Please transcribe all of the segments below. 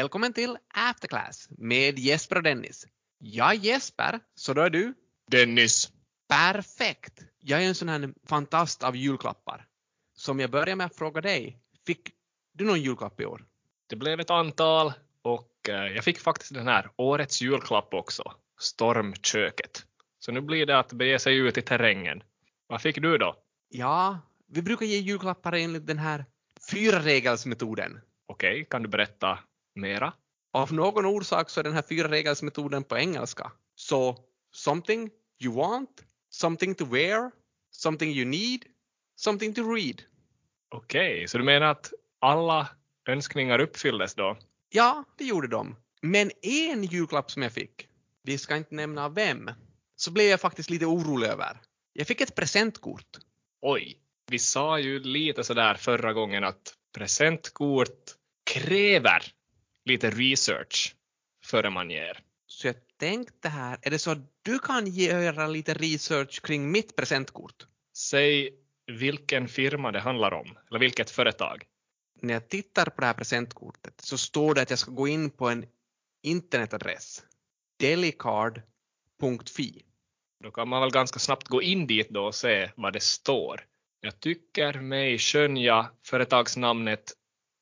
Välkommen till Afterclass med Jesper och Dennis. Jag är Jesper, så då är du? Dennis. Perfekt! Jag är en sån här fantast av julklappar. Så om jag börjar med att fråga dig, fick du någon julklapp i år? Det blev ett antal och eh, jag fick faktiskt den här årets julklapp också, Stormköket. Så nu blir det att bege sig ut i terrängen. Vad fick du då? Ja, vi brukar ge julklappar enligt den här fyra regelsmetoden. Okej, kan du berätta mera? Av någon orsak så är den här fyra regelsmetoden på engelska. Så something you want, something to wear, something you need, something to read. Okej, så du menar att alla önskningar uppfylldes då? Ja, det gjorde de. Men en julklapp som jag fick, vi ska inte nämna vem, så blev jag faktiskt lite orolig över. Jag fick ett presentkort. Oj, vi sa ju lite sådär förra gången att presentkort kräver lite research före man ger. Så jag tänkte här, är det så att du kan göra lite research kring mitt presentkort? Säg vilken firma det handlar om, eller vilket företag. När jag tittar på det här presentkortet så står det att jag ska gå in på en internetadress, delicard.fi. Då kan man väl ganska snabbt gå in dit då och se vad det står. Jag tycker mig skönja företagsnamnet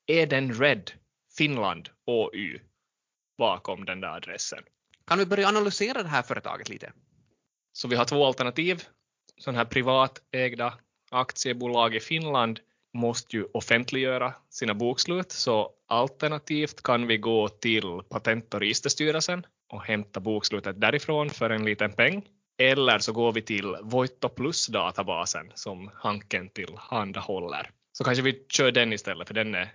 Edenred Finland OY bakom den där adressen. Kan vi börja analysera det här företaget lite? Så vi har två alternativ. Sådana här privatägda aktiebolag i Finland måste ju offentliggöra sina bokslut, så alternativt kan vi gå till Patent och registerstyrelsen och hämta bokslutet därifrån för en liten peng. Eller så går vi till Voitto Plus-databasen som Hanken tillhandahåller. Så kanske vi kör den istället, för den är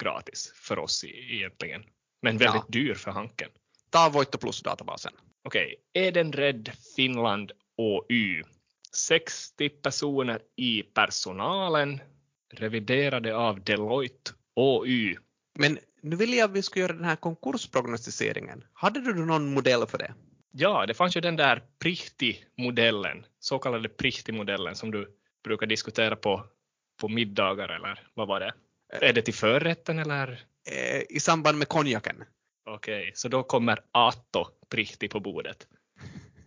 gratis för oss egentligen. Men väldigt Ja. dyr för Hanken. Ta Voitto Plus-databasen. Okej, Edenred Finland OY. 60 personer i personalen, reviderade av Deloitte OY. Men nu vill jag att vi ska göra den här konkursprognostiseringen. Hade du någon modell för det? Ja, det fanns ju den där Prihti-modellen, så kallade Prihti-modellen som du brukar diskutera på, på middagar eller vad var det? Är det till förrätten eller? Eh, I samband med konjaken. Okej, så då kommer Atto Prihti på bordet.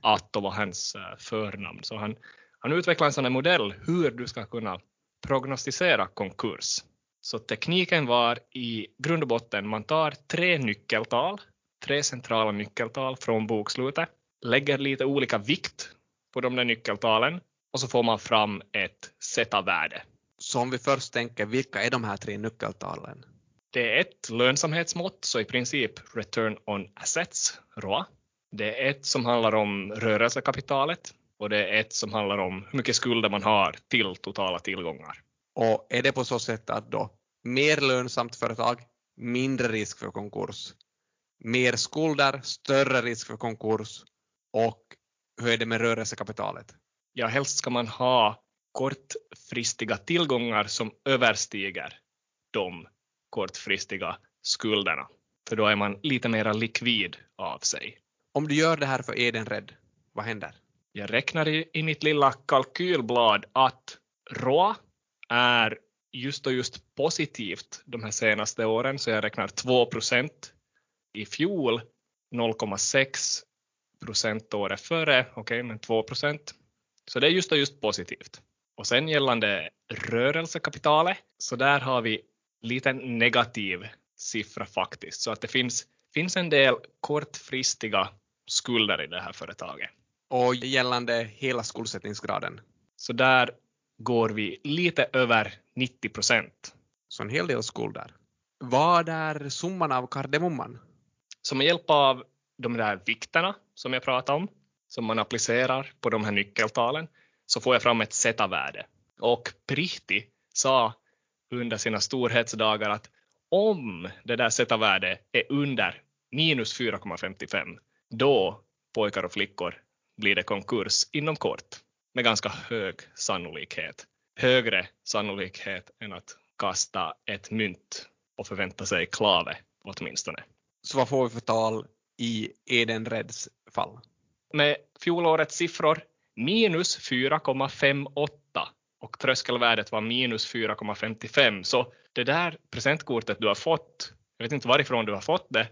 Atto var hans eh, förnamn, så han, han utvecklade en sån här modell hur du ska kunna prognostisera konkurs. Så tekniken var i grund och botten, man tar tre nyckeltal, tre centrala nyckeltal från bokslutet, lägger lite olika vikt på de där nyckeltalen och så får man fram ett Z-värde. Så om vi först tänker, vilka är de här tre nyckeltalen? Det är ett lönsamhetsmått, så i princip return on assets, ROA. Det är ett som handlar om rörelsekapitalet och det är ett som handlar om hur mycket skulder man har till totala tillgångar. Och är det på så sätt att då mer lönsamt företag, mindre risk för konkurs. Mer skulder, större risk för konkurs. Och hur är det med rörelsekapitalet? Ja, helst ska man ha kortfristiga tillgångar som överstiger de kortfristiga skulderna. För då är man lite mer likvid av sig. Om du gör det här för Edenred, vad händer? Jag räknar i, i mitt lilla kalkylblad att ROA är just och just positivt de här senaste åren, så jag räknar 2 procent i fjol, 0,6 procent året före, okej, men 2 procent. Så det är just och just positivt. Och sen gällande rörelsekapitalet, så där har vi lite negativ siffra faktiskt, så att det finns, finns en del kortfristiga skulder i det här företaget. Och gällande hela skuldsättningsgraden, Så där går vi lite över 90 procent. så en hel del skulder. Vad är summan av kardemumman? Så med hjälp av de där vikterna som jag pratade om, som man applicerar på de här nyckeltalen, så får jag fram ett Z-värde. Och Prihti sa under sina storhetsdagar att om det där Z-värdet är under minus 4,55, då pojkar och flickor blir det konkurs inom kort med ganska hög sannolikhet. Högre sannolikhet än att kasta ett mynt och förvänta sig klave åtminstone. Så vad får vi för tal i Edenreds fall? Med fjolårets siffror minus 4,58 och tröskelvärdet var minus 4,55 så det där presentkortet du har fått Jag vet inte varifrån du har fått det,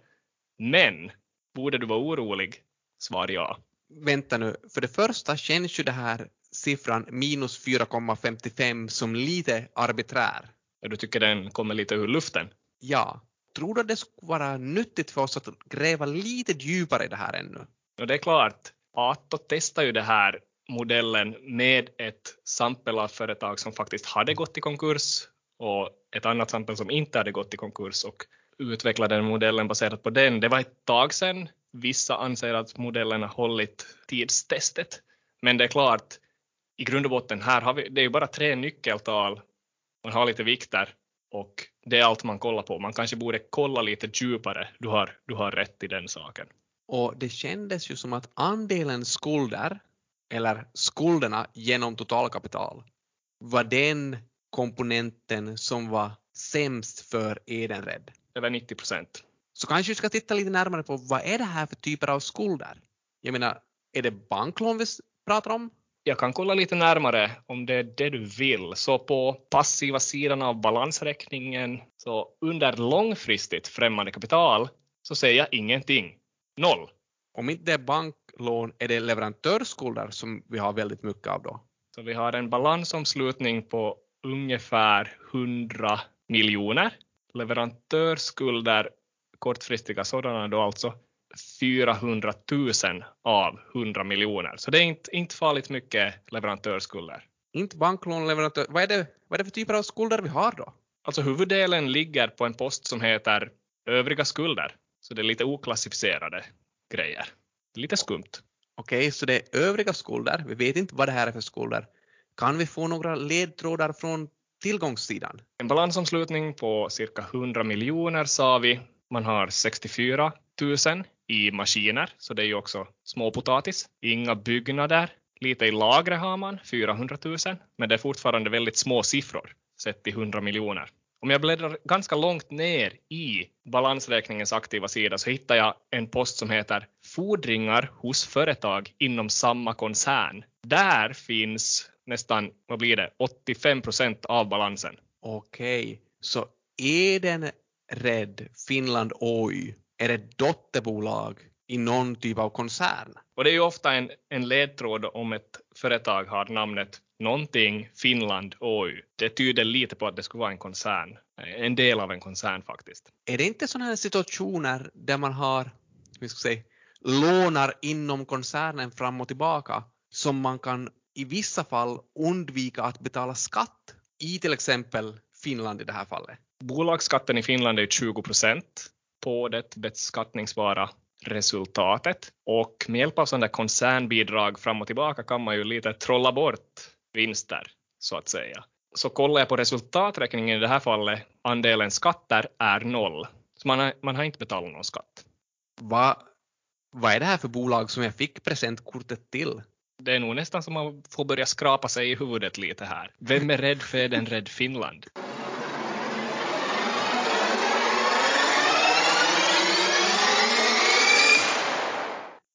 men borde du vara orolig? Svar ja. Vänta nu, för det första känns ju det här siffran minus 4,55 som lite arbiträr. Du tycker den kommer lite ur luften? Ja. Tror du att det skulle vara nyttigt för oss att gräva lite djupare i det här ännu? Ja, det är klart. Ato testar ju det här modellen med ett sampel av företag som faktiskt hade gått i konkurs och ett annat sampel som inte hade gått i konkurs och utvecklade den modellen baserat på den. Det var ett tag sedan. Vissa anser att modellen har hållit tidstestet. Men det är klart, i grund och botten här har vi, det är ju bara tre nyckeltal. Man har lite vikter och det är allt man kollar på. Man kanske borde kolla lite djupare. Du har, du har rätt i den saken. Och det kändes ju som att andelen skulder, eller skulderna genom totalkapital, var den komponenten som var sämst för Edenred. Över 90 procent. Så kanske vi ska titta lite närmare på vad är det här för typer av skulder? Jag menar, är det banklån vi pratar om? Jag kan kolla lite närmare om det är det du vill. Så på passiva sidan av balansräkningen, så under långfristigt främmande kapital, så säger jag ingenting. Noll. Om inte det är banklån, är det leverantörsskulder som vi har väldigt mycket av då? Så vi har en balansomslutning på ungefär 100 miljoner. Leverantörsskulder, kortfristiga sådana då alltså, 400 000 av 100 miljoner. Så det är inte, inte farligt mycket leverantörsskulder. Inte banklån, leverantör. Vad är, det, vad är det för typer av skulder vi har då? Alltså huvuddelen ligger på en post som heter övriga skulder. Så det är lite oklassificerade grejer. Lite skumt. Okej, okay, så det är övriga skulder. Vi vet inte vad det här är för skulder. Kan vi få några ledtrådar från tillgångssidan? En balansomslutning på cirka 100 miljoner sa vi. Man har 64 000 i maskiner, så det är ju också småpotatis. Inga byggnader. Lite i lagret har man, 400 000, men det är fortfarande väldigt små siffror sett till 100 miljoner. Om jag bläddrar ganska långt ner i balansräkningens aktiva sida så hittar jag en post som heter Fordringar hos företag inom samma koncern. Där finns nästan, vad blir det, 85 procent av balansen. Okej, så Eden Red Finland Oy är ett dotterbolag i någon typ av koncern. Och det är ju ofta en, en ledtråd om ett företag har namnet någonting Finland Oy. Det tyder lite på att det skulle vara en koncern, en del av en koncern faktiskt. Är det inte sådana här situationer där man har, vi ska säga, lånar inom koncernen fram och tillbaka som man kan i vissa fall undvika att betala skatt i till exempel Finland i det här fallet? Bolagsskatten i Finland är 20 procent på det beskattningsbara resultatet och med hjälp av sådana koncernbidrag fram och tillbaka kan man ju lite trolla bort vinster så att säga. Så kollar jag på resultaträkningen i det här fallet, andelen skatter är noll. Så man har, man har inte betalat någon skatt. Va, vad är det här för bolag som jag fick presentkortet till? Det är nog nästan som man får börja skrapa sig i huvudet lite här. Vem är rädd för den rädd Finland?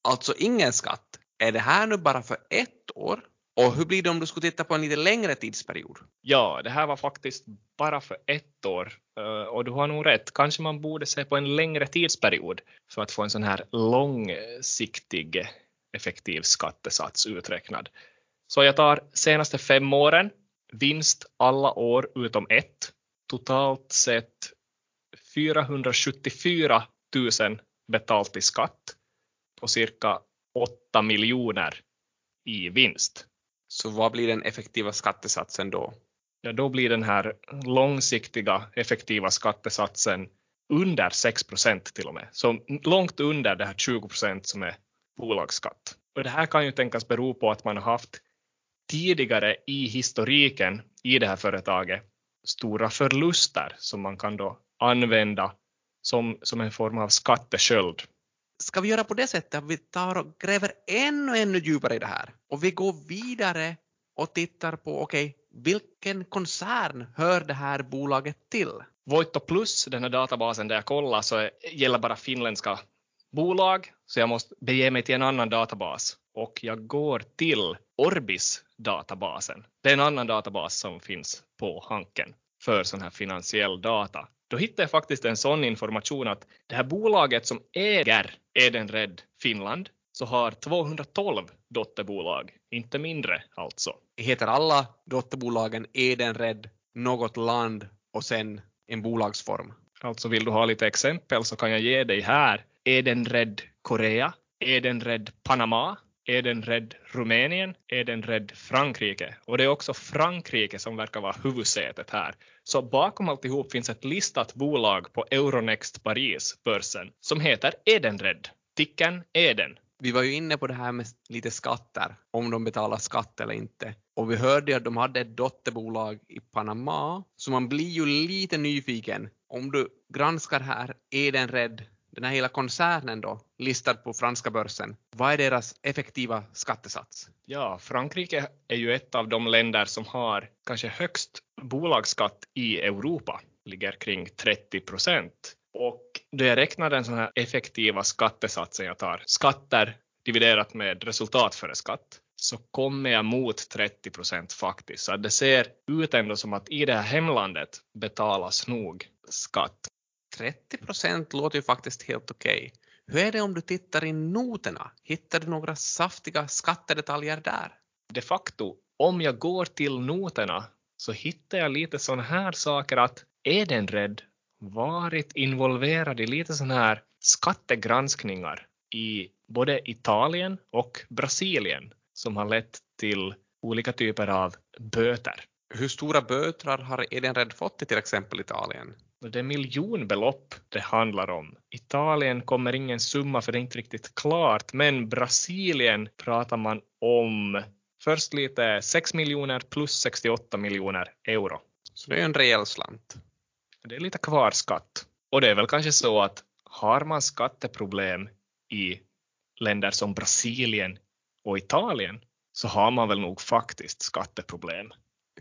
Alltså ingen skatt. Är det här nu bara för ett år? Och hur blir det om du skulle titta på en lite längre tidsperiod? Ja, det här var faktiskt bara för ett år eh, och du har nog rätt. Kanske man borde se på en längre tidsperiod för att få en sån här långsiktig effektiv skattesats uträknad. Så jag tar senaste fem åren, vinst alla år utom ett, totalt sett 474 000 betalt i skatt på cirka 8 miljoner i vinst. Så vad blir den effektiva skattesatsen då? Ja, då blir den här långsiktiga effektiva skattesatsen under 6 procent till och med. Så långt under det här 20 procent som är bolagsskatt. Och det här kan ju tänkas bero på att man har haft tidigare i historiken i det här företaget stora förluster som man kan då använda som, som en form av skattesköld ska vi göra på det sättet att vi tar och gräver ännu, ännu djupare i det här och vi går vidare och tittar på, okej, okay, vilken koncern hör det här bolaget till? Voitto Plus, den här databasen där jag kollar, så gäller bara finländska bolag, så jag måste bege mig till en annan databas och jag går till Orbis databasen. Det är en annan databas som finns på Hanken för sån här finansiell data. Då hittade jag faktiskt en sån information att det här bolaget som äger Edenred Finland så har 212 dotterbolag, inte mindre alltså. Heter alla dotterbolagen Edenred, något land och sen en bolagsform? Alltså vill du ha lite exempel så kan jag ge dig här Edenred Korea, Edenred Panama, Edenred Rumänien, Edenred Frankrike och det är också Frankrike som verkar vara huvudsätet här. Så bakom alltihop finns ett listat bolag på Euronext Paris-börsen som heter Edenred. Ticken Eden. Vi var ju inne på det här med lite skatter, om de betalar skatt eller inte. Och vi hörde att de hade ett dotterbolag i Panama, så man blir ju lite nyfiken. Om du granskar här Edenred den här hela koncernen då, listad på franska börsen, vad är deras effektiva skattesats? Ja, Frankrike är ju ett av de länder som har kanske högst bolagsskatt i Europa, ligger kring 30 procent. Och då jag räknar den här effektiva skattesatsen jag tar, skatter dividerat med resultat före skatt, så kommer jag mot 30 procent faktiskt. Så det ser ut ändå som att i det här hemlandet betalas nog skatt. 30 procent låter ju faktiskt helt okej. Okay. Hur är det om du tittar i noterna? Hittar du några saftiga skattedetaljer där? De facto, om jag går till noterna så hittar jag lite sådana här saker att Edenred varit involverad i lite sådana här skattegranskningar i både Italien och Brasilien som har lett till olika typer av böter. Hur stora böter har Edenred fått i till exempel Italien? Det är miljonbelopp det handlar om. Italien kommer ingen summa för det är inte riktigt klart, men Brasilien pratar man om först lite 6 miljoner plus 68 miljoner euro. Så det är en rejäl slant. Det är lite kvarskatt. Och det är väl kanske så att har man skatteproblem i länder som Brasilien och Italien så har man väl nog faktiskt skatteproblem.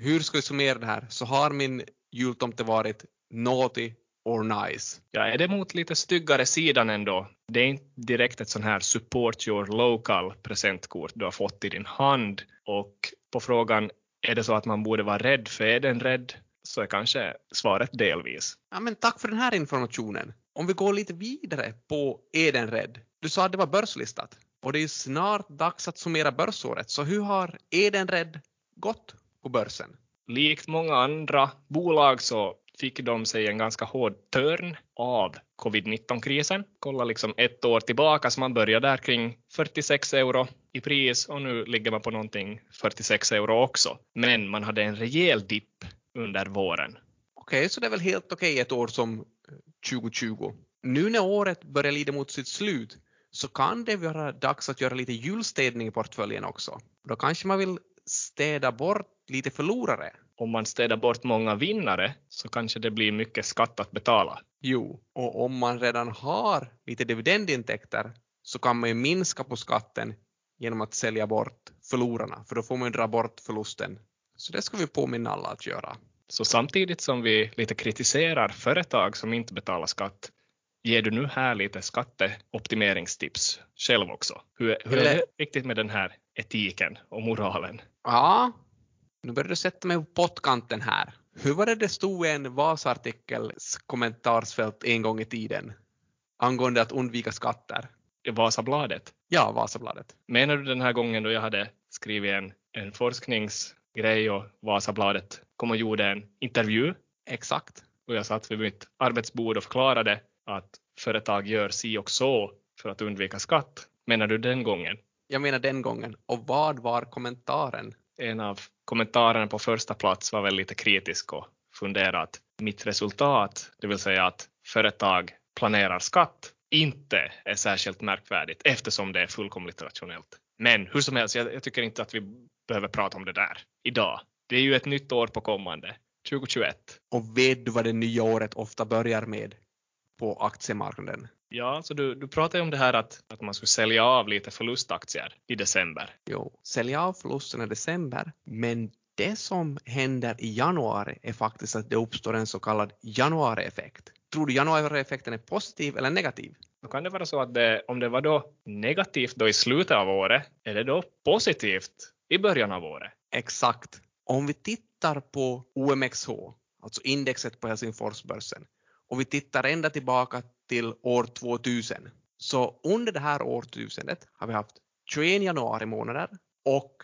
Hur ska vi summera det här? Så har min jultomte varit naughty or nice. Ja, är det mot lite styggare sidan ändå? Det är inte direkt ett sån här support your local presentkort du har fått i din hand och på frågan är det så att man borde vara rädd för är den rädd så är kanske svaret delvis. Ja, men tack för den här informationen. Om vi går lite vidare på Edenred. Du sa att det var börslistat och det är snart dags att summera börsåret. Så hur har Edenred gått på börsen? Likt många andra bolag så fick de sig en ganska hård törn av covid-19-krisen. Kolla liksom ett år tillbaka så man började där kring 46 euro i pris och nu ligger man på någonting 46 euro också. Men man hade en rejäl dipp under våren. Okej, okay, så det är väl helt okej okay ett år som eh, 2020. Nu när året börjar lida mot sitt slut så kan det vara dags att göra lite julstädning i portföljen också. Då kanske man vill städa bort lite förlorare om man städar bort många vinnare så kanske det blir mycket skatt att betala. Jo, och om man redan har lite dividendintäkter så kan man ju minska på skatten genom att sälja bort förlorarna, för då får man ju dra bort förlusten. Så det ska vi påminna alla att göra. Så samtidigt som vi lite kritiserar företag som inte betalar skatt ger du nu här lite skatteoptimeringstips själv också. Hur, hur är det riktigt med den här etiken och moralen? Ja, nu börjar du sätta mig på pottkanten här. Hur var det det stod i en Vasa-artikels kommentarsfält en gång i tiden angående att undvika skatter? Vasabladet? Ja, Vasabladet. Menar du den här gången då jag hade skrivit en, en forskningsgrej och Vasabladet kom och gjorde en intervju? Exakt. Och jag satt vid mitt arbetsbord och förklarade att företag gör si och så för att undvika skatt. Menar du den gången? Jag menar den gången. Och vad var kommentaren? En av kommentarerna på första plats var väl lite kritisk och funderade att mitt resultat, det vill säga att företag planerar skatt, inte är särskilt märkvärdigt eftersom det är fullkomligt rationellt. Men hur som helst, jag, jag tycker inte att vi behöver prata om det där idag. Det är ju ett nytt år på kommande, 2021. Och vet du vad det nya året ofta börjar med på aktiemarknaden? Ja, så du, du pratade om det här att, att man skulle sälja av lite förlustaktier i december. Jo, sälja av förlusterna i december, men det som händer i januari är faktiskt att det uppstår en så kallad januarieffekt. Tror du januarieffekten är positiv eller negativ? Då kan det vara så att det, om det var då negativt då i slutet av året, är det då positivt i början av året? Exakt. Om vi tittar på OMXH, alltså indexet på Helsingforsbörsen, och vi tittar ända tillbaka till år 2000, så under det här årtusendet har vi haft 21 januari månader och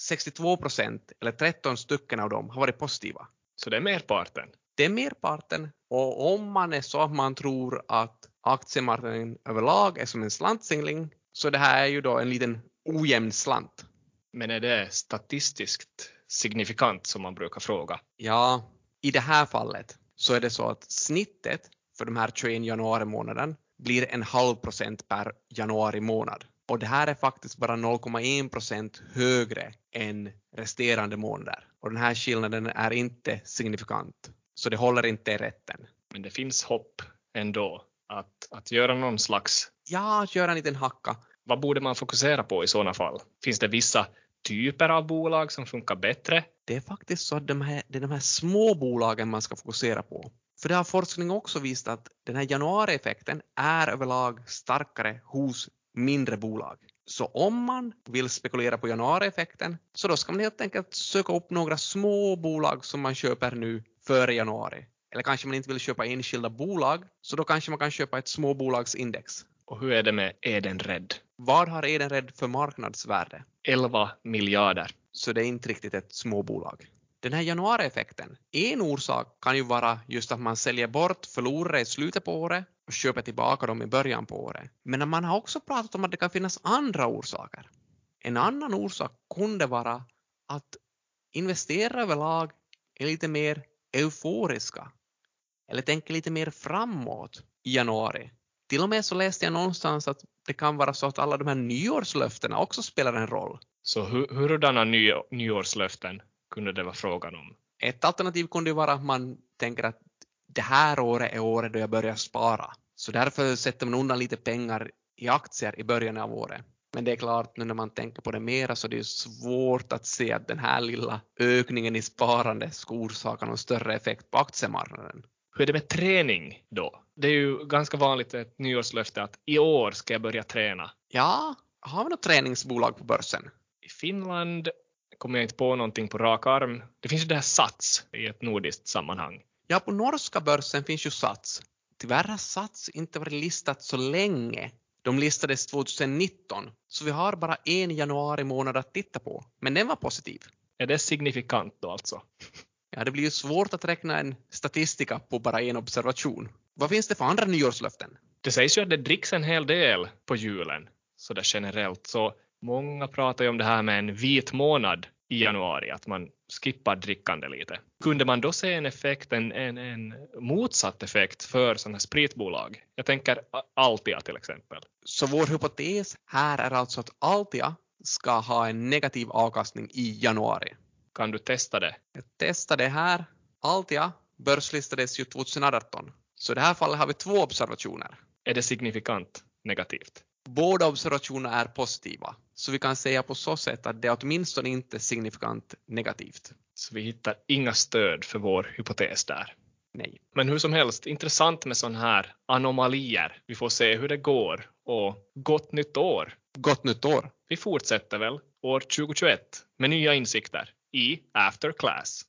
62 procent, eller 13 stycken av dem, har varit positiva. Så det är merparten? Det är merparten och om man är så att man tror att aktiemarknaden överlag är som en slantsingling så det här är ju då en liten ojämn slant. Men är det statistiskt signifikant som man brukar fråga? Ja, i det här fallet så är det så att snittet för de här 21 januari månaden blir en halv procent per januari månad. Och det här är faktiskt bara 0,1 procent högre än resterande månader. Och den här skillnaden är inte signifikant. Så det håller inte i rätten. Men det finns hopp ändå att, att göra någon slags... Ja, att göra en liten hacka. Vad borde man fokusera på i sådana fall? Finns det vissa typer av bolag som funkar bättre? Det är faktiskt så att de här, det är de här små bolagen man ska fokusera på. För det har forskning också visat att den här januarieffekten är överlag starkare hos mindre bolag. Så om man vill spekulera på januarieffekten så då ska man helt enkelt söka upp några små bolag som man köper nu före januari. Eller kanske man inte vill köpa enskilda bolag, så då kanske man kan köpa ett småbolagsindex. Och hur är det med Edenred? Vad har Edenred för marknadsvärde? 11 miljarder. Så det är inte riktigt ett småbolag. Den här januarieffekten, en orsak kan ju vara just att man säljer bort förlorare i slutet på året och köper tillbaka dem i början på året. Men man har också pratat om att det kan finnas andra orsaker. En annan orsak kunde vara att investerare överlag är lite mer euforiska eller tänker lite mer framåt i januari. Till och med så läste jag någonstans att det kan vara så att alla de här nyårslöftena också spelar en roll. Så hur, hurdana ny, nyårslöften kunde det vara frågan om? Ett alternativ kunde ju vara att man tänker att det här året är året då jag börjar spara. Så därför sätter man undan lite pengar i aktier i början av året. Men det är klart, nu när man tänker på det mera så är det svårt att se att den här lilla ökningen i sparande ska orsaka någon större effekt på aktiemarknaden. Hur är det med träning då? Det är ju ganska vanligt ett nyårslöfte att i år ska jag börja träna. Ja, har vi något träningsbolag på börsen? I Finland kommer jag inte på någonting på rak arm. Det finns ju det här Sats i ett nordiskt sammanhang. Ja, på norska börsen finns ju Sats. Tyvärr har Sats inte varit listat så länge. De listades 2019, så vi har bara en januari månad att titta på. Men den var positiv. Är det signifikant då alltså? Ja, det blir ju svårt att räkna en statistika på bara en observation. Vad finns det för andra nyårslöften? Det sägs ju att det dricks en hel del på julen, så där generellt. Så många pratar ju om det här med en vit månad i januari, att man skippar drickande lite. Kunde man då se en effekt, en, en, en motsatt effekt för sådana här spritbolag? Jag tänker Altia till exempel. Så vår hypotes här är alltså att Altia ska ha en negativ avkastning i januari. Kan du testa det? Jag testade här. Altia börslistades ju 2018. Så i det här fallet har vi två observationer. Är det signifikant negativt? Båda observationerna är positiva. Så vi kan säga på så sätt att det är åtminstone inte signifikant negativt. Så vi hittar inga stöd för vår hypotes där. Nej. Men hur som helst, intressant med sådana här anomalier. Vi får se hur det går och gott nytt år. Gott nytt år. Vi fortsätter väl år 2021 med nya insikter i After Class.